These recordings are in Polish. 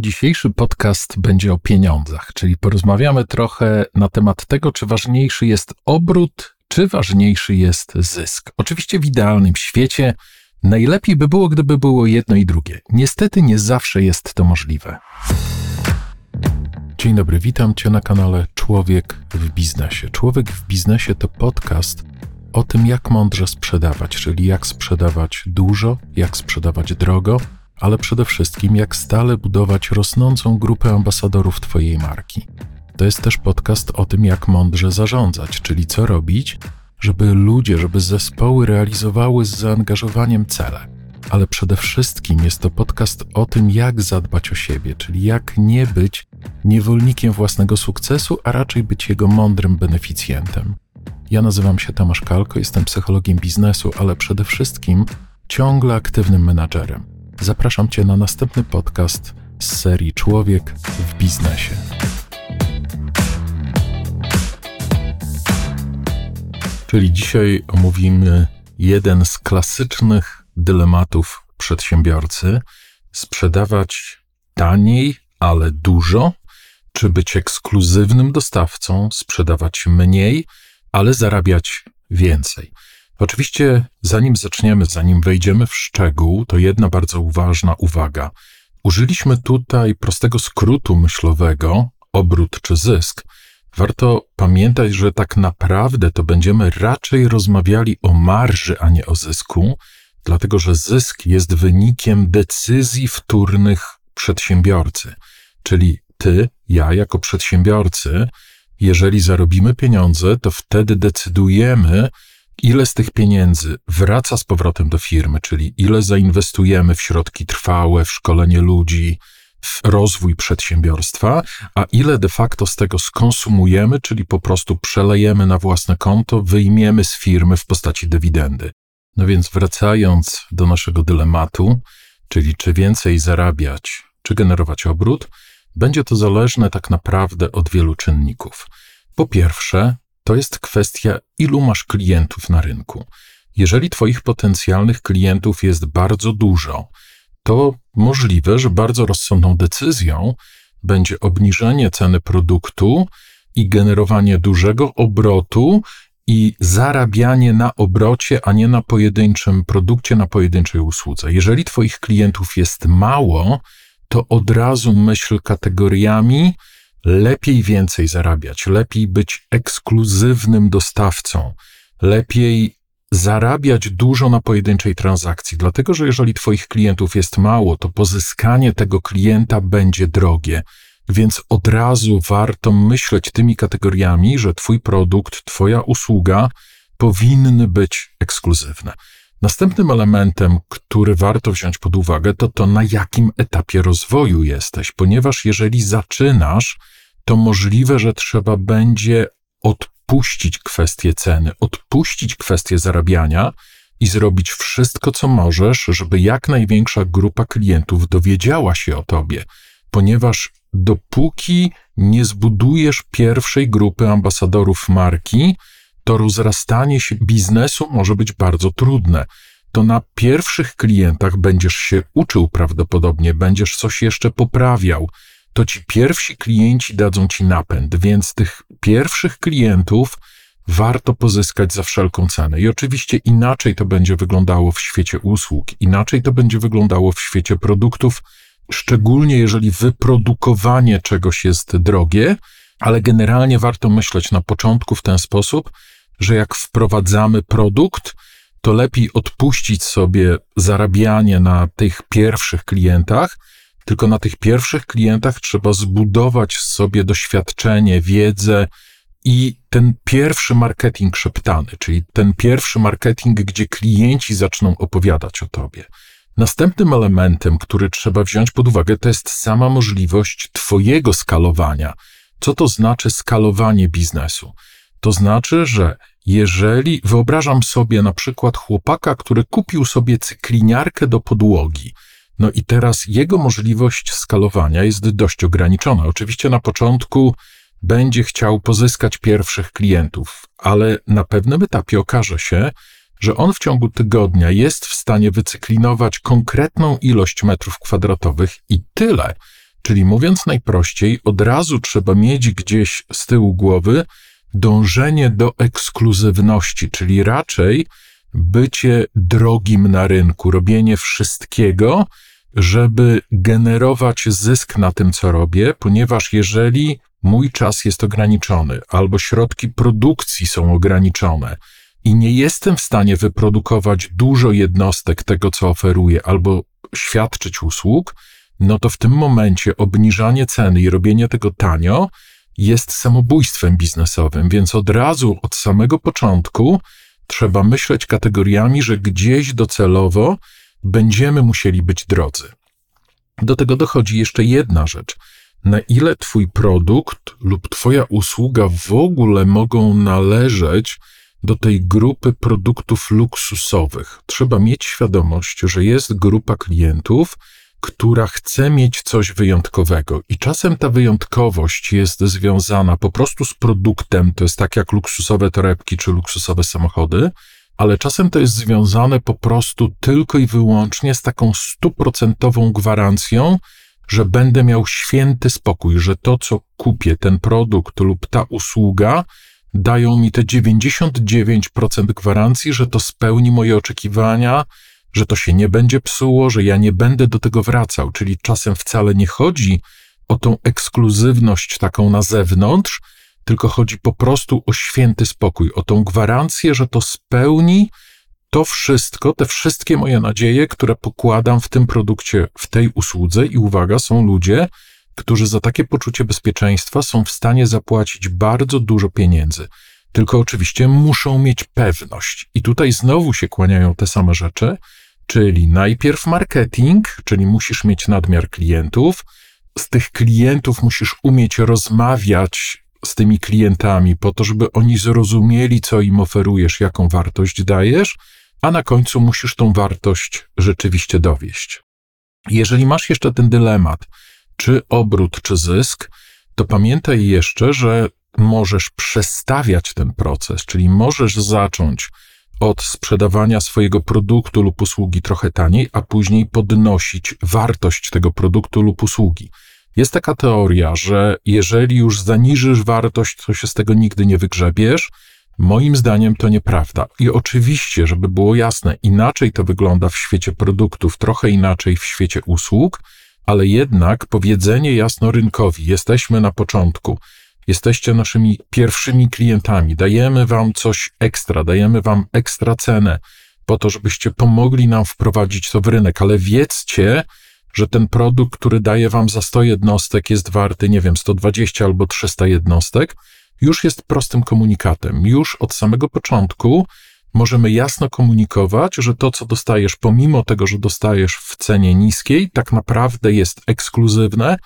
Dzisiejszy podcast będzie o pieniądzach, czyli porozmawiamy trochę na temat tego, czy ważniejszy jest obrót, czy ważniejszy jest zysk. Oczywiście w idealnym świecie najlepiej by było, gdyby było jedno i drugie. Niestety nie zawsze jest to możliwe. Dzień dobry, witam Cię na kanale Człowiek w Biznesie. Człowiek w Biznesie to podcast o tym, jak mądrze sprzedawać, czyli jak sprzedawać dużo, jak sprzedawać drogo ale przede wszystkim jak stale budować rosnącą grupę ambasadorów Twojej marki. To jest też podcast o tym, jak mądrze zarządzać, czyli co robić, żeby ludzie, żeby zespoły realizowały z zaangażowaniem cele. Ale przede wszystkim jest to podcast o tym, jak zadbać o siebie, czyli jak nie być niewolnikiem własnego sukcesu, a raczej być jego mądrym beneficjentem. Ja nazywam się Tomasz Kalko, jestem psychologiem biznesu, ale przede wszystkim ciągle aktywnym menadżerem. Zapraszam Cię na następny podcast z serii Człowiek w biznesie. Czyli dzisiaj omówimy jeden z klasycznych dylematów przedsiębiorcy: sprzedawać taniej, ale dużo, czy być ekskluzywnym dostawcą, sprzedawać mniej, ale zarabiać więcej. Oczywiście, zanim zaczniemy, zanim wejdziemy w szczegół, to jedna bardzo ważna uwaga. Użyliśmy tutaj prostego skrótu myślowego obrót czy zysk. Warto pamiętać, że tak naprawdę to będziemy raczej rozmawiali o marży, a nie o zysku, dlatego że zysk jest wynikiem decyzji wtórnych przedsiębiorcy. Czyli ty, ja jako przedsiębiorcy, jeżeli zarobimy pieniądze, to wtedy decydujemy, ile z tych pieniędzy wraca z powrotem do firmy, czyli ile zainwestujemy w środki trwałe, w szkolenie ludzi, w rozwój przedsiębiorstwa, a ile de facto z tego skonsumujemy, czyli po prostu przelejemy na własne konto, wyjmiemy z firmy w postaci dywidendy. No więc wracając do naszego dylematu, czyli czy więcej zarabiać, czy generować obrót, będzie to zależne tak naprawdę od wielu czynników. Po pierwsze, to jest kwestia, ilu masz klientów na rynku. Jeżeli Twoich potencjalnych klientów jest bardzo dużo, to możliwe, że bardzo rozsądną decyzją będzie obniżenie ceny produktu i generowanie dużego obrotu i zarabianie na obrocie, a nie na pojedynczym produkcie, na pojedynczej usłudze. Jeżeli Twoich klientów jest mało, to od razu myśl kategoriami, lepiej więcej zarabiać, lepiej być ekskluzywnym dostawcą, lepiej zarabiać dużo na pojedynczej transakcji, dlatego że jeżeli Twoich klientów jest mało, to pozyskanie tego klienta będzie drogie. Więc od razu warto myśleć tymi kategoriami, że Twój produkt, Twoja usługa powinny być ekskluzywne. Następnym elementem, który warto wziąć pod uwagę, to to, na jakim etapie rozwoju jesteś, ponieważ jeżeli zaczynasz, to możliwe, że trzeba będzie odpuścić kwestię ceny, odpuścić kwestię zarabiania i zrobić wszystko, co możesz, żeby jak największa grupa klientów dowiedziała się o tobie, ponieważ dopóki nie zbudujesz pierwszej grupy ambasadorów marki, to rozrastanie się biznesu może być bardzo trudne. To na pierwszych klientach będziesz się uczył prawdopodobnie, będziesz coś jeszcze poprawiał. To ci pierwsi klienci dadzą ci napęd, więc tych pierwszych klientów warto pozyskać za wszelką cenę. I oczywiście inaczej to będzie wyglądało w świecie usług, inaczej to będzie wyglądało w świecie produktów, szczególnie jeżeli wyprodukowanie czegoś jest drogie, ale generalnie warto myśleć na początku w ten sposób, że jak wprowadzamy produkt, to lepiej odpuścić sobie zarabianie na tych pierwszych klientach, tylko na tych pierwszych klientach trzeba zbudować sobie doświadczenie, wiedzę i ten pierwszy marketing szeptany, czyli ten pierwszy marketing, gdzie klienci zaczną opowiadać o tobie. Następnym elementem, który trzeba wziąć pod uwagę, to jest sama możliwość Twojego skalowania. Co to znaczy skalowanie biznesu? To znaczy, że jeżeli wyobrażam sobie na przykład chłopaka, który kupił sobie cykliniarkę do podłogi, no i teraz jego możliwość skalowania jest dość ograniczona. Oczywiście na początku będzie chciał pozyskać pierwszych klientów, ale na pewnym etapie okaże się, że on w ciągu tygodnia jest w stanie wycyklinować konkretną ilość metrów kwadratowych i tyle, Czyli mówiąc najprościej, od razu trzeba mieć gdzieś z tyłu głowy dążenie do ekskluzywności, czyli raczej bycie drogim na rynku, robienie wszystkiego, żeby generować zysk na tym, co robię, ponieważ jeżeli mój czas jest ograniczony albo środki produkcji są ograniczone i nie jestem w stanie wyprodukować dużo jednostek tego, co oferuję, albo świadczyć usług, no to w tym momencie obniżanie ceny i robienie tego tanio jest samobójstwem biznesowym, więc od razu, od samego początku, trzeba myśleć kategoriami, że gdzieś docelowo będziemy musieli być drodzy. Do tego dochodzi jeszcze jedna rzecz. Na ile Twój produkt lub Twoja usługa w ogóle mogą należeć do tej grupy produktów luksusowych? Trzeba mieć świadomość, że jest grupa klientów, która chce mieć coś wyjątkowego. I czasem ta wyjątkowość jest związana po prostu z produktem, to jest tak jak luksusowe torebki czy luksusowe samochody, ale czasem to jest związane po prostu tylko i wyłącznie z taką stuprocentową gwarancją, że będę miał święty spokój, że to, co kupię, ten produkt lub ta usługa, dają mi te 99% gwarancji, że to spełni moje oczekiwania, że to się nie będzie psuło, że ja nie będę do tego wracał. Czyli czasem wcale nie chodzi o tą ekskluzywność taką na zewnątrz, tylko chodzi po prostu o święty spokój, o tą gwarancję, że to spełni to wszystko, te wszystkie moje nadzieje, które pokładam w tym produkcie, w tej usłudze. I uwaga, są ludzie, którzy za takie poczucie bezpieczeństwa są w stanie zapłacić bardzo dużo pieniędzy. Tylko oczywiście muszą mieć pewność. I tutaj znowu się kłaniają te same rzeczy, czyli najpierw marketing, czyli musisz mieć nadmiar klientów. Z tych klientów musisz umieć rozmawiać z tymi klientami, po to, żeby oni zrozumieli, co im oferujesz, jaką wartość dajesz, a na końcu musisz tą wartość rzeczywiście dowieść. Jeżeli masz jeszcze ten dylemat, czy obrót, czy zysk, to pamiętaj jeszcze, że możesz przestawiać ten proces, czyli możesz zacząć od sprzedawania swojego produktu lub usługi trochę taniej, a później podnosić wartość tego produktu lub usługi. Jest taka teoria, że jeżeli już zaniżysz wartość, to się z tego nigdy nie wygrzebiesz. Moim zdaniem to nieprawda. I oczywiście, żeby było jasne, inaczej to wygląda w świecie produktów, trochę inaczej w świecie usług, ale jednak powiedzenie jasno rynkowi, jesteśmy na początku, jesteście naszymi pierwszymi klientami, dajemy wam coś ekstra, dajemy wam ekstra cenę, po to, żebyście pomogli nam wprowadzić to w rynek, ale wiedzcie, że ten produkt, który daje wam za 100 jednostek, jest warty, nie wiem, 120 albo 300 jednostek, już jest prostym komunikatem. Już od samego początku możemy jasno komunikować, że to, co dostajesz, pomimo tego, że dostajesz w cenie niskiej, tak naprawdę jest ekskluzywne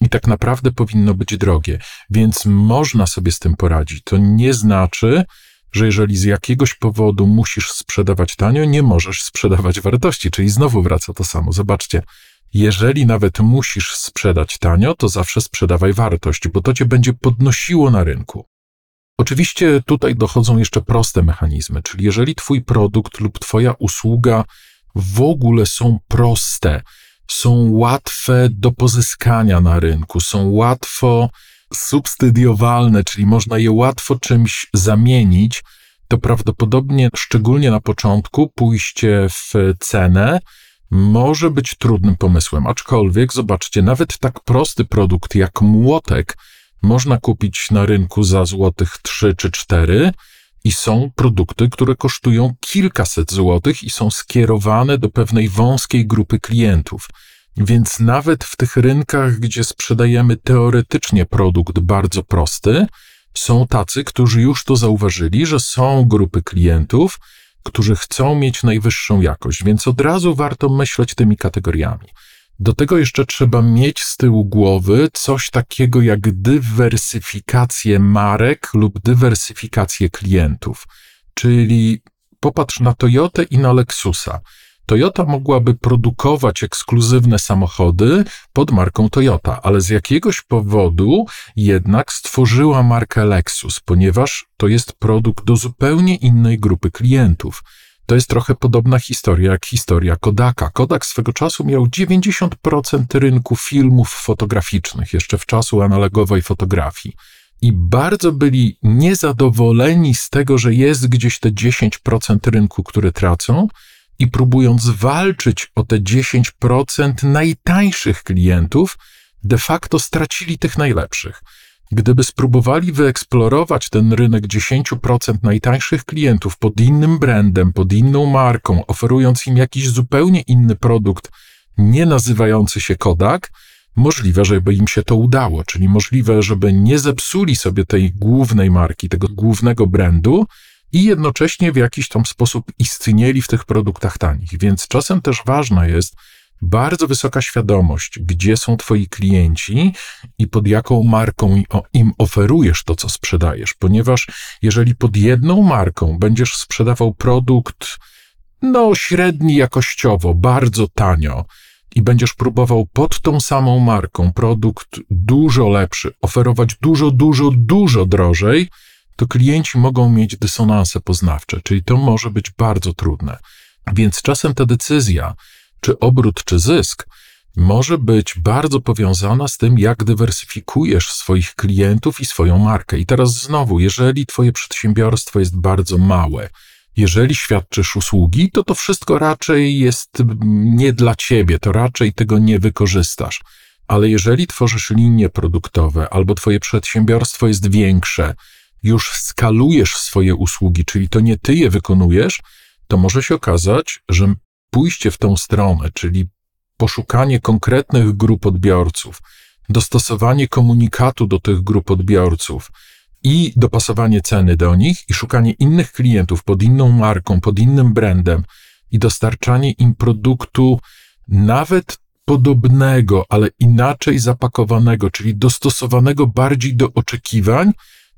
i tak naprawdę powinno być drogie. Więc można sobie z tym poradzić. To nie znaczy, że jeżeli z jakiegoś powodu musisz sprzedawać tanio, nie możesz sprzedawać wartości, czyli znowu wraca to samo. Zobaczcie, jeżeli nawet musisz sprzedać tanio, to zawsze sprzedawaj wartość, bo to cię będzie podnosiło na rynku. Oczywiście tutaj dochodzą jeszcze proste mechanizmy, czyli jeżeli twój produkt lub twoja usługa w ogóle są proste, są łatwe do pozyskania na rynku, są łatwo substydiowalne, czyli można je łatwo czymś zamienić, to prawdopodobnie, szczególnie na początku, pójście w cenę może być trudnym pomysłem. Aczkolwiek, zobaczcie, nawet tak prosty produkt jak młotek można kupić na rynku za złotych 3 czy 4 i są produkty, które kosztują kilkaset złotych i są skierowane do pewnej wąskiej grupy klientów. Więc nawet w tych rynkach, gdzie sprzedajemy teoretycznie produkt bardzo prosty, są tacy, którzy już to zauważyli, że są grupy klientów, którzy chcą mieć najwyższą jakość, więc od razu warto myśleć tymi kategoriami. Do tego jeszcze trzeba mieć z tyłu głowy coś takiego jak dywersyfikację marek lub dywersyfikację klientów. Czyli popatrz na Toyotę i na Lexusa. Toyota mogłaby produkować ekskluzywne samochody pod marką Toyota, ale z jakiegoś powodu jednak stworzyła markę Lexus, ponieważ to jest produkt do zupełnie innej grupy klientów. To jest trochę podobna historia jak historia Kodaka. Kodak swego czasu miał 90% rynku filmów fotograficznych, jeszcze w czasu analogowej fotografii. I bardzo byli niezadowoleni z tego, że jest gdzieś te 10% rynku, które tracą, i próbując walczyć o te 10% najtańszych klientów, de facto stracili tych najlepszych. Gdyby spróbowali wyeksplorować ten rynek 10% najtańszych klientów pod innym brandem, pod inną marką, oferując im jakiś zupełnie inny produkt, nie nazywający się Kodak, możliwe, żeby im się to udało, czyli możliwe, żeby nie zepsuli sobie tej głównej marki, tego głównego brandu i jednocześnie w jakiś tam sposób istnieli w tych produktach tanich. Więc czasem też ważna jest, bardzo wysoka świadomość, gdzie są Twoi klienci i pod jaką marką im oferujesz to, co sprzedajesz, ponieważ jeżeli pod jedną marką będziesz sprzedawał produkt, no, średni jakościowo, bardzo tanio, i będziesz próbował pod tą samą marką produkt dużo lepszy, oferować dużo, dużo, dużo drożej, to klienci mogą mieć dysonanse poznawcze, czyli to może być bardzo trudne. Więc czasem ta decyzja, czy obrót, czy zysk, może być bardzo powiązana z tym, jak dywersyfikujesz swoich klientów i swoją markę. I teraz znowu, jeżeli Twoje przedsiębiorstwo jest bardzo małe, jeżeli świadczysz usługi, to to wszystko raczej jest nie dla Ciebie, to raczej tego nie wykorzystasz. Ale jeżeli tworzysz linie produktowe albo Twoje przedsiębiorstwo jest większe, już skalujesz swoje usługi, czyli to nie Ty je wykonujesz, to może się okazać, że pójście w tą stronę, czyli poszukanie konkretnych grup odbiorców, dostosowanie komunikatu do tych grup odbiorców i dopasowanie ceny do nich i szukanie innych klientów pod inną marką, pod innym brandem i dostarczanie im produktu nawet podobnego, ale inaczej zapakowanego, czyli dostosowanego bardziej do oczekiwań,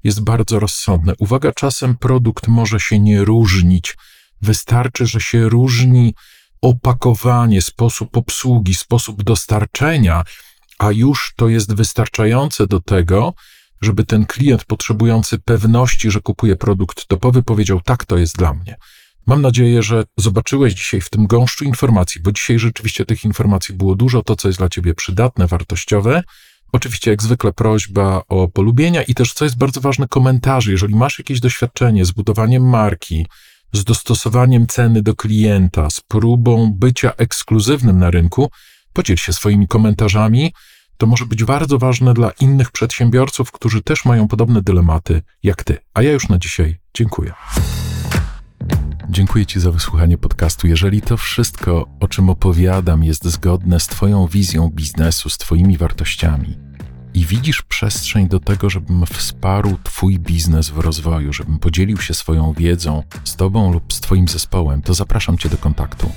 jest bardzo rozsądne. Uwaga, czasem produkt może się nie różnić. Wystarczy, że się różni opakowanie, sposób obsługi, sposób dostarczenia, a już to jest wystarczające do tego, żeby ten klient potrzebujący pewności, że kupuje produkt topowy, powiedział: Tak, to jest dla mnie. Mam nadzieję, że zobaczyłeś dzisiaj w tym gąszczu informacji, bo dzisiaj rzeczywiście tych informacji było dużo, to co jest dla ciebie przydatne, wartościowe. Oczywiście, jak zwykle, prośba o polubienia i też, co jest bardzo ważne, komentarze. Jeżeli masz jakieś doświadczenie z budowaniem marki, z dostosowaniem ceny do klienta, z próbą bycia ekskluzywnym na rynku, podziel się swoimi komentarzami. To może być bardzo ważne dla innych przedsiębiorców, którzy też mają podobne dylematy jak ty. A ja już na dzisiaj dziękuję. Dziękuję Ci za wysłuchanie podcastu. Jeżeli to wszystko, o czym opowiadam, jest zgodne z Twoją wizją biznesu, z Twoimi wartościami i widzisz przestrzeń do tego, żebym wsparł Twój biznes w rozwoju, żebym podzielił się swoją wiedzą z Tobą lub z Twoim zespołem, to zapraszam Cię do kontaktu.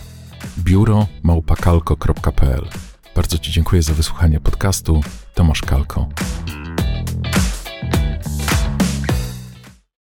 Biuro małpakalko.pl Bardzo Ci dziękuję za wysłuchanie podcastu. Tomasz Kalko.